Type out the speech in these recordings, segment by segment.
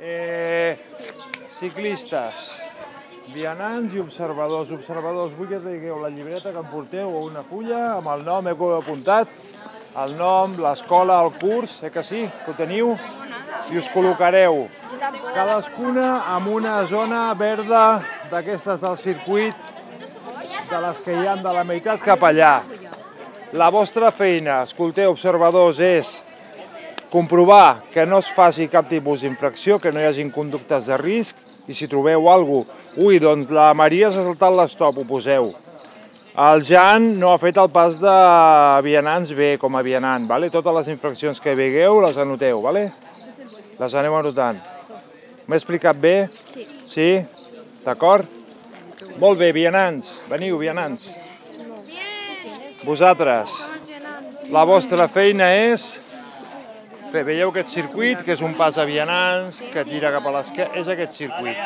Eh, ciclistes, vianants i observadors. Observadors, vull que digueu la llibreta que em porteu o una fulla amb el nom, heu apuntat el nom, l'escola, el curs, eh que sí? Que ho teniu? I us col·locareu cadascuna amb una zona verda d'aquestes del circuit, de les que hi han de la meitat cap allà. La vostra feina, escolteu, observadors, és comprovar que no es faci cap tipus d'infracció, que no hi hagin conductes de risc, i si trobeu alguna cosa, ui, doncs la Maria s'ha saltat l'estop, ho poseu. El Jan no ha fet el pas de vianants bé com a vianant, vale? totes les infraccions que vegueu les anoteu, vale? les aneu anotant. M'he explicat bé? Sí. Sí? D'acord? Molt bé, vianants. Veniu, vianants. Vosaltres, la vostra feina és... Bé, veieu aquest circuit, que és un pas a vianants, que tira cap a l'esquerra, és aquest circuit.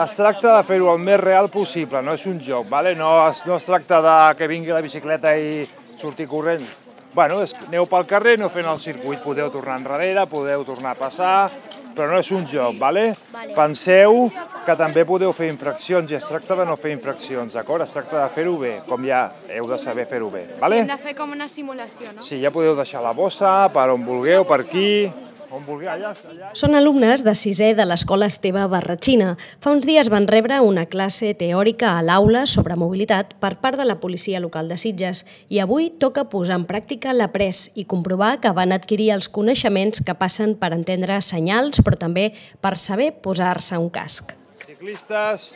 Es tracta de fer-ho el més real possible, no és un joc, vale? no, es, no es tracta de que vingui la bicicleta i sortir corrent. Bueno, és, aneu pel carrer, no fent el circuit, podeu tornar enrere, podeu tornar a passar, però no és un joc, vale? Vale. Penseu que també podeu fer infraccions i es tracta de no fer infraccions, d'acord? Es tracta de fer-ho bé, com ja heu de saber fer-ho bé, vale? Hem de fer com una simulació, no? Sí, ja podeu deixar la bossa per on vulgueu, per aquí, on vulgueu, allà, allà. Són alumnes de sisè de l'Escola Esteve Barratxina. Fa uns dies van rebre una classe teòrica a l'aula sobre mobilitat per part de la policia local de Sitges i avui toca posar en pràctica l'après i comprovar que van adquirir els coneixements que passen per entendre senyals però també per saber posar-se un casc. Ciclistes,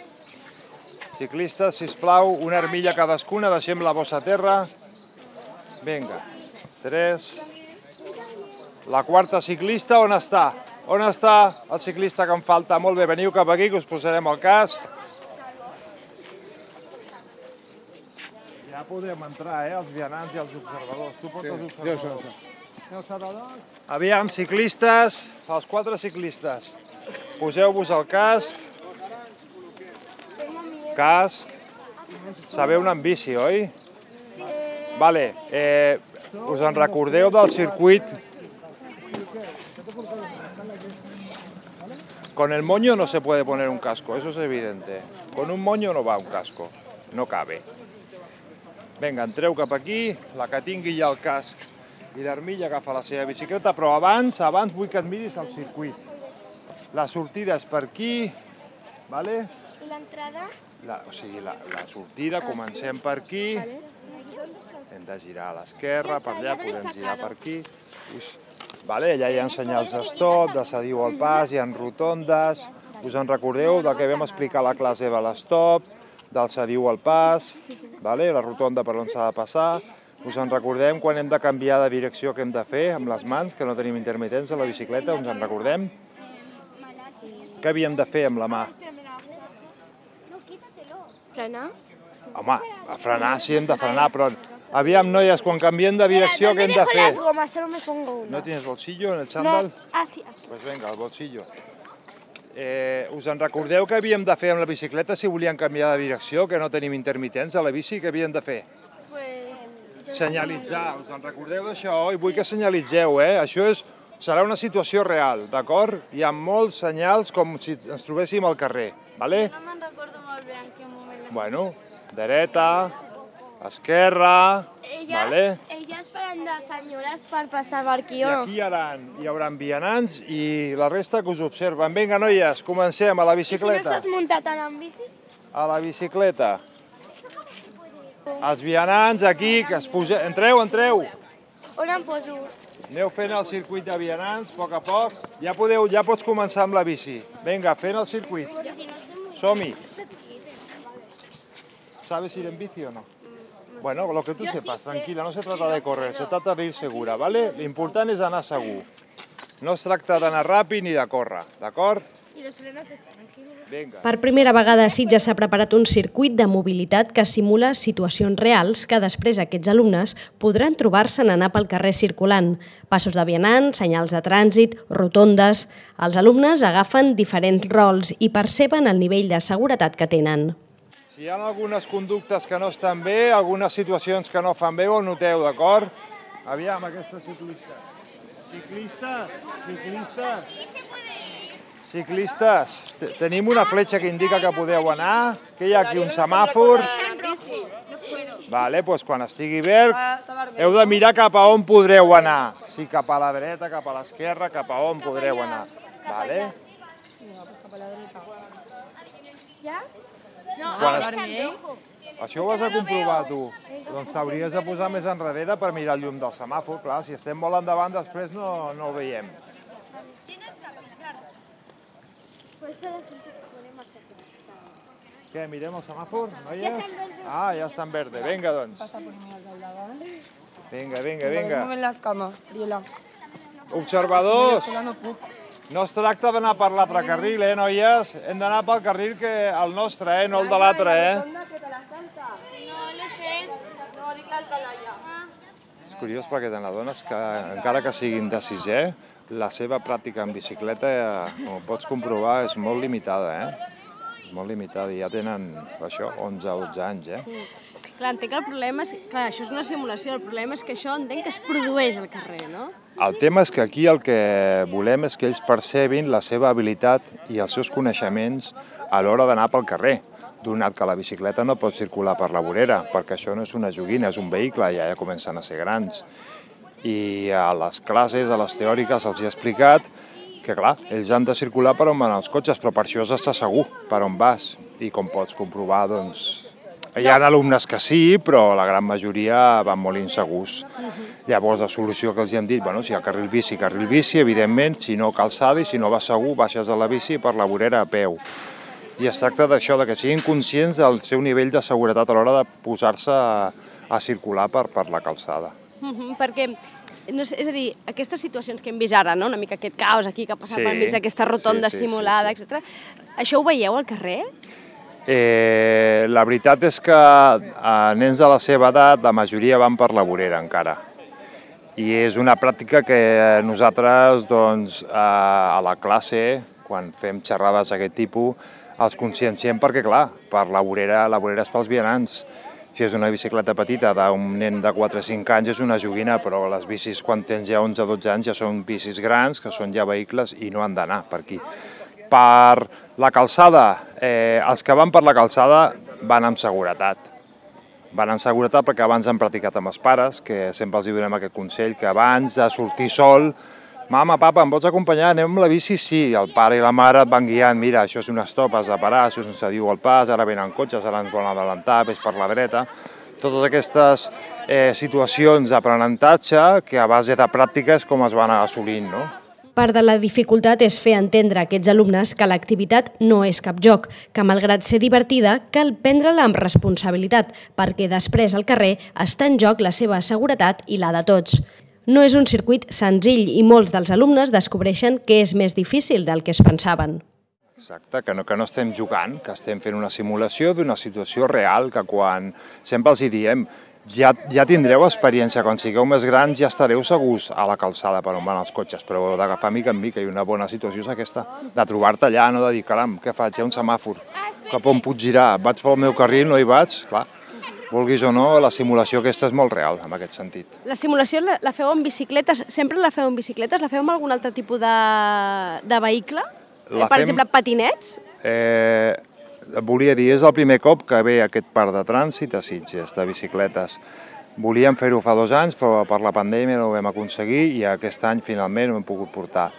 ciclistes, sisplau, una armilla cadascuna, deixem la bossa a terra. Vinga, tres. La quarta ciclista, on està? On està el ciclista que em falta? Molt bé, veniu cap aquí que us posarem el casc. Ja podem entrar, eh, els vianants i els observadors. Tu portes els observadors. Els observadors. Aviam, ciclistes, els quatre ciclistes. Poseu-vos el casc. Casc. Sabeu anar amb bici, oi? Sí. Vale, eh, us en recordeu del circuit Con el moño no se puede poner un casco, eso es evidente. Con un moño no va un casco, no cabe. Vinga, entreu cap aquí, la que tingui ja el casc i l'armilla agafa la seva bicicleta, però abans, abans vull que et miris el circuit. La sortida és per aquí, vale? I l'entrada? La, o sigui, la, la sortida, comencem per aquí, hem de girar a l'esquerra, per allà, podem girar per aquí. Us, vale? Allà hi ha senyals de stop, de cediu al pas, hi ha rotondes. Us en recordeu del que vam explicar a la classe de l'estop, del cediu al pas, vale? la rotonda per on s'ha de passar. Us en recordem quan hem de canviar de direcció que hem de fer amb les mans, que no tenim intermitents a la bicicleta, us en recordem? Què havíem de fer amb la mà? Frenar? Home, a frenar sí hem de frenar, però aviam, noies, quan canviem de direcció, què hem de fer? gomas, solo me pongo una. ¿No tienes bolsillo en el chándal? Ah, sí, aquí. Pues venga, el bolsillo. Eh, us en recordeu que havíem de fer amb la bicicleta si volíem canviar de direcció, que no tenim intermitents a la bici, què havíem de fer? Pues... Senyalitzar, us en recordeu d'això? I vull que senyalitzeu, eh? Això és, serà una situació real, d'acord? Hi ha molts senyals com si ens trobéssim al carrer, vale? No me'n recordo molt bé en quin moment. Bueno, dreta, esquerra, Elles, vale? elles faran de senyores per passar per aquí, I aquí hi haurà, hi haurà vianants i la resta que us observen. Vinga, noies, comencem a la I si no bicicleta. s'has muntat en bici? A la bicicleta. Els vianants aquí, que es posa... Entreu, entreu! On em poso? Aneu fent el circuit de vianants, a poc a poc. Ja podeu, ja pots començar amb la bici. Vinga, fent el circuit. Som-hi. ¿Sabes ir en bici o no? Bueno, lo que tú sepas, tranquila, no se trata de correr, se trata de ir segura, ¿vale? L'important és anar segur. No es tracta d'anar ràpid ni de córrer, d'acord? I los frenos estan aquí. Vinga. Per primera vegada a Sitges s'ha preparat un circuit de mobilitat que simula situacions reals que després aquests alumnes podran trobar-se en anar pel carrer circulant. Passos de vianants, senyals de trànsit, rotondes... Els alumnes agafen diferents rols i perceben el nivell de seguretat que tenen. Si hi ha algunes conductes que no estan bé, algunes situacions que no fan bé, ho noteu, d'acord? Aviam, aquesta ciclista. Ciclistes, ciclistes. Ciclistes, te- tenim una fletxa que indica que podeu anar, que hi ha aquí un semàfor. Vale, doncs quan estigui verd, heu de mirar cap a on podreu anar. Si cap a la dreta, cap a l'esquerra, cap a on podreu anar. Vale? Ja? Quan es... Això ho has de comprovar tu. Doncs t'hauries de posar més enrere per mirar el llum del semàfor. Clar, si estem molt endavant després no, no el veiem. Què, mirem el semàfor, noies? Ah, ja està en verde. Vinga, doncs. Vinga, vinga, vinga. Observadors, no no es tracta d'anar per l'altre carril, eh, noies? Hem d'anar pel carril que el nostre, eh, no el de l'altre, eh? És curiós perquè te n'adones que, encara que siguin de sisè, la seva pràctica en bicicleta, eh, com pots comprovar, és molt limitada, eh? Molt limitada, i ja tenen, això, 11 o 12 anys, eh? Clar, entenc que el problema és... Clar, això és una simulació, el problema és que això entenc que es produeix al carrer, no? El tema és que aquí el que volem és que ells percebin la seva habilitat i els seus coneixements a l'hora d'anar pel carrer, donat que la bicicleta no pot circular per la vorera, perquè això no és una joguina, és un vehicle, ja, ja comencen a ser grans. I a les classes, a les teòriques, els he explicat que, clar, ells han de circular per on van els cotxes, però per això has d'estar segur per on vas. I com pots comprovar, doncs, hi ha alumnes que sí, però la gran majoria van molt insegurs. Llavors, la solució que els hi hem dit, bueno, si hi ha carril bici, carril bici, evidentment, si no calçada i si no vas segur, baixes de la bici per la vorera a peu. I es tracta d'això, de que siguin conscients del seu nivell de seguretat a l'hora de posar-se a, a circular per, per la calçada. Uh -huh, perquè, no sé, és a dir, aquestes situacions que hem vist ara, no? una mica aquest caos aquí que ha passat Sí, pel mig d'aquesta rotonda sí, sí, sí, simulada, sí. etc. Això ho veieu al carrer? Eh, la veritat és que a nens de la seva edat la majoria van per la vorera encara. I és una pràctica que nosaltres doncs, a, a la classe, quan fem xerrades d'aquest tipus, els conscienciem perquè, clar, per la vorera, la vorera és pels vianants. Si és una bicicleta petita d'un nen de 4 o 5 anys és una joguina, però les bicis quan tens ja 11 o 12 anys ja són bicis grans, que són ja vehicles i no han d'anar per aquí. Per la calçada, eh, els que van per la calçada van amb seguretat. Van amb seguretat perquè abans han practicat amb els pares, que sempre els donem aquest consell, que abans de sortir sol, mama, papa, em pots acompanyar, anem amb la bici? Sí, el pare i la mare et van guiant, mira, això és un stop, has de parar, això és un cediu al pas, ara venen cotxes, ara ens volen adelantar, vés per la dreta. Totes aquestes eh, situacions d'aprenentatge que a base de pràctica és com es van assolint, no? Part de la dificultat és fer entendre a aquests alumnes que l'activitat no és cap joc, que malgrat ser divertida, cal prendre-la amb responsabilitat, perquè després al carrer està en joc la seva seguretat i la de tots. No és un circuit senzill i molts dels alumnes descobreixen que és més difícil del que es pensaven. Exacte, que no, que no estem jugant, que estem fent una simulació d'una situació real, que quan sempre els hi diem ja, ja tindreu experiència, quan sigueu més grans ja estareu segurs a la calçada per on van els cotxes, però heu d'agafar mica en mica i una bona situació és aquesta, de trobar-te allà, no de dir, caram, què faig, hi ha un semàfor, cap on puc girar, vaig pel meu carril, no hi vaig, clar, vulguis o no, la simulació aquesta és molt real, en aquest sentit. La simulació la, la feu en bicicletes? Sempre la feu en bicicletes? La feu amb algun altre tipus de, de vehicle? La Eh, per fem- exemple, patinets? Eh, volia dir, és el primer cop que ve aquest parc de trànsit a Sitges, de bicicletes. Volíem fer-ho fa dos anys, però per la pandèmia no ho vam aconseguir i aquest any finalment ho hem pogut portar.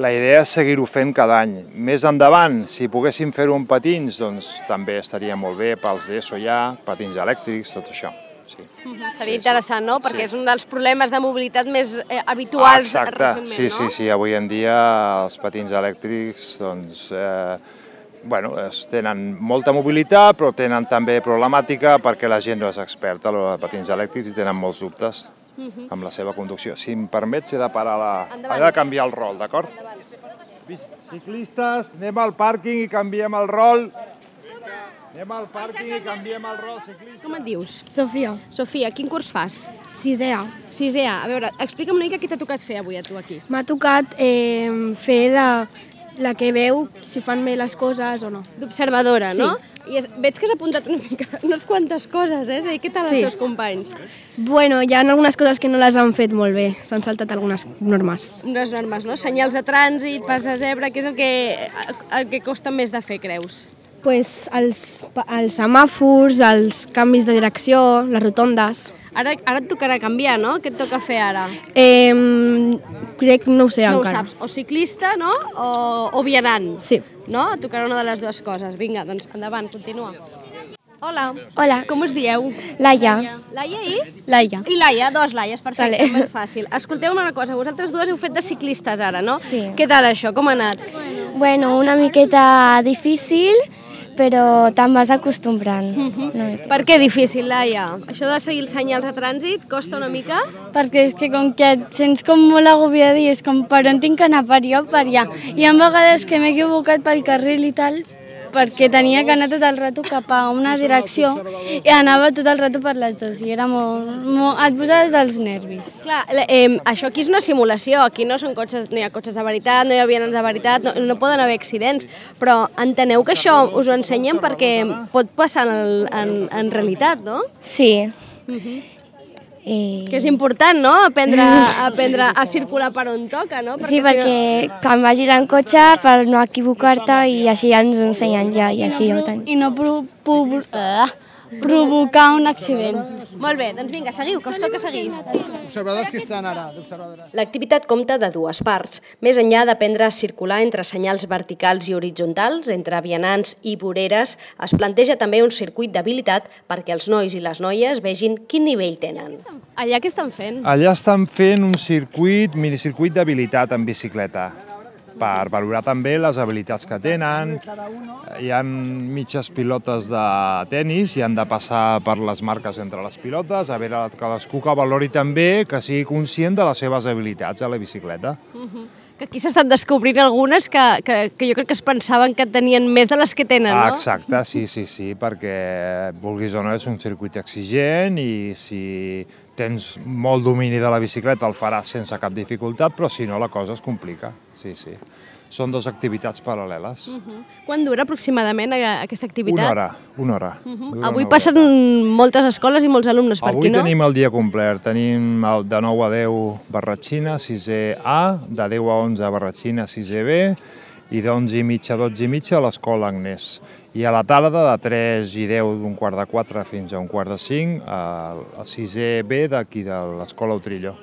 La idea és seguir-ho fent cada any. Més endavant, si poguéssim fer-ho amb patins, doncs també estaria molt bé pels d'ESO ja, patins elèctrics, tot això. Sí. Seria interessant, no? Perquè és un dels problemes de mobilitat més eh, habituals Exacte, recentment, sí, no? sí, sí, avui en dia els patins elèctrics doncs, eh, bueno, es tenen molta mobilitat, però tenen també problemàtica perquè la gent no és experta a l'hora de patins elèctrics i tenen molts dubtes amb la seva conducció. Si em permets, he de parar la... Endavant. He de canviar el rol, d'acord? Ciclistes, anem al pàrquing i canviem el rol. Anem al pàrquing i canviem el rol, ciclistes. Com et dius? Sofia, Sofia, quin curs fas? sisè A. Sisè A. A veure, explica'm una mica què t'ha tocat fer avui a tu aquí. M'ha tocat eh, fer de la que veu si fan bé les coses o no. D'observadora, Sí. no? I es, veig que has apuntat una mica, unes quantes coses, eh? És a dir, què tal Sí. els teus companys? Bueno, hi ha algunes coses que no les han fet molt bé, s'han saltat algunes normes. Unes normes, no? Senyals de trànsit, pas de zebra, què és el que, el que costa més de fer, creus? Pues els, els semàfors, els canvis de direcció, les rotondes... Ara, ara et tocarà canviar, no? Què et toca fer ara? Eh, crec, no ho sé no encara. ho saps, o ciclista, no? O, o vianant. Sí. No? Et tocarà una de les dues coses. Vinga, doncs endavant, continua. Hola. Hola, Com us dieu? Laia. Laia i? Laia. I Laia, dos Laies, perfecte, Vale. molt fàcil. Escolteu una cosa, vosaltres dues heu fet de ciclistes ara, no? Sí. Què tal això, com ha anat? Bueno, una miqueta difícil, però te'n vas acostumbrant. una mica. Per què difícil, Laia? Això de seguir els senyals de trànsit costa una mica? perquè és que com que et sents com molt agobiada i és com per on tinc que anar, per allà o per allà. Hi ha vegades que m'he equivocat pel carril i tal, perquè tenia que anar tot el rato cap a una direcció i anava tot el rato per les dues i era molt... molt et posaves dels nervis. Clar, eh, això aquí és una simulació, aquí no són cotxes, no hi ha cotxes de veritat, no hi ha vianants de veritat, no, no poden haver accidents, però enteneu que això us ho ensenyen perquè pot passar en, en, en realitat, no? Sí. I... Que és important, no?, aprendre, aprendre a circular per on toca, no? Sí, perquè quan vagis en cotxe per no equivocar-te i així ja ens ho ensenyen ja i així ho tenim. I no pro, pro, uh, provocar un accident. Molt bé, doncs vinga, seguiu, que us toca seguir. Observadors que estan ara, d'observadores. L'activitat compta de dues parts. Més enllà d'aprendre a circular entre senyals verticals i horitzontals, entre vianants i voreres, es planteja també un circuit d'habilitat perquè els nois i les noies vegin quin nivell tenen. Allà què estan fent? Allà estan fent un circuit, minicircuit d'habilitat en bicicleta per valorar també les habilitats que tenen. Hi han mitges pilotes de tennis i han de passar per les marques entre les pilotes, a veure cadascú que valori també que sigui conscient de les seves habilitats a la bicicleta. Que aquí s'estan descobrint algunes que, que, que jo crec que es pensaven que tenien més de les que tenen, Ah, no? exacte, sí, sí, sí, perquè vulguis o no és un circuit exigent i si tens molt domini de la bicicleta el faràs sense cap dificultat, però si no la cosa es complica, sí, sí. Són dues activitats paral·leles. Quan dura aproximadament aquesta activitat? Una hora, una hora. Uh -huh. Dura Avui una passen horeta. moltes escoles i molts alumnes per Avui aquí, no? tenim el dia complet. Tenim el de 9 a 10 Barratxina, 6è A, de 10 a 11 Barratxina, 6è B, i d'11 i mitja a 12 i mitja a l'escola Agnès. I a la tarda de 3 i 10 d'un quart de 4 fins a un quart de 5 al al 6è B d'aquí de l'escola Utrillo.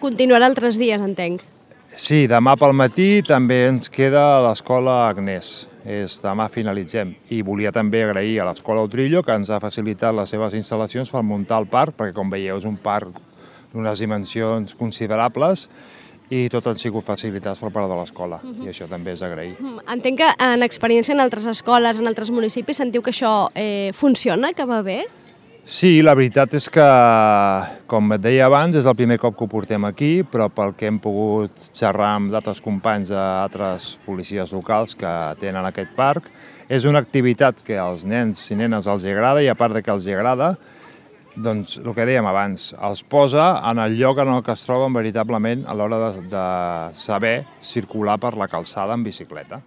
Continuarà altres dies, entenc. Sí, demà pel matí també ens queda a l'escola Agnès. És, demà finalitzem. I volia també agrair a l'escola Utrillo que ens ha facilitat les seves instal·lacions per muntar el parc, perquè com veieu és un parc d'unes dimensions considerables i tot han sigut facilitats per part de l'escola. I això també és agrair. Mm, Entenc que en experiència en altres escoles, en altres municipis, sentiu que això eh, funciona, que va bé? Sí, la veritat és que, com et deia abans, és el primer cop que ho portem aquí, però pel que hem pogut xerrar amb d'altres companys d'altres policies locals que tenen aquest parc, és una activitat que als nens i nenes els agrada i a part de que els agrada, doncs el que dèiem abans, els posa en el lloc en el que es troben veritablement a l'hora de, de saber circular per la calçada en bicicleta.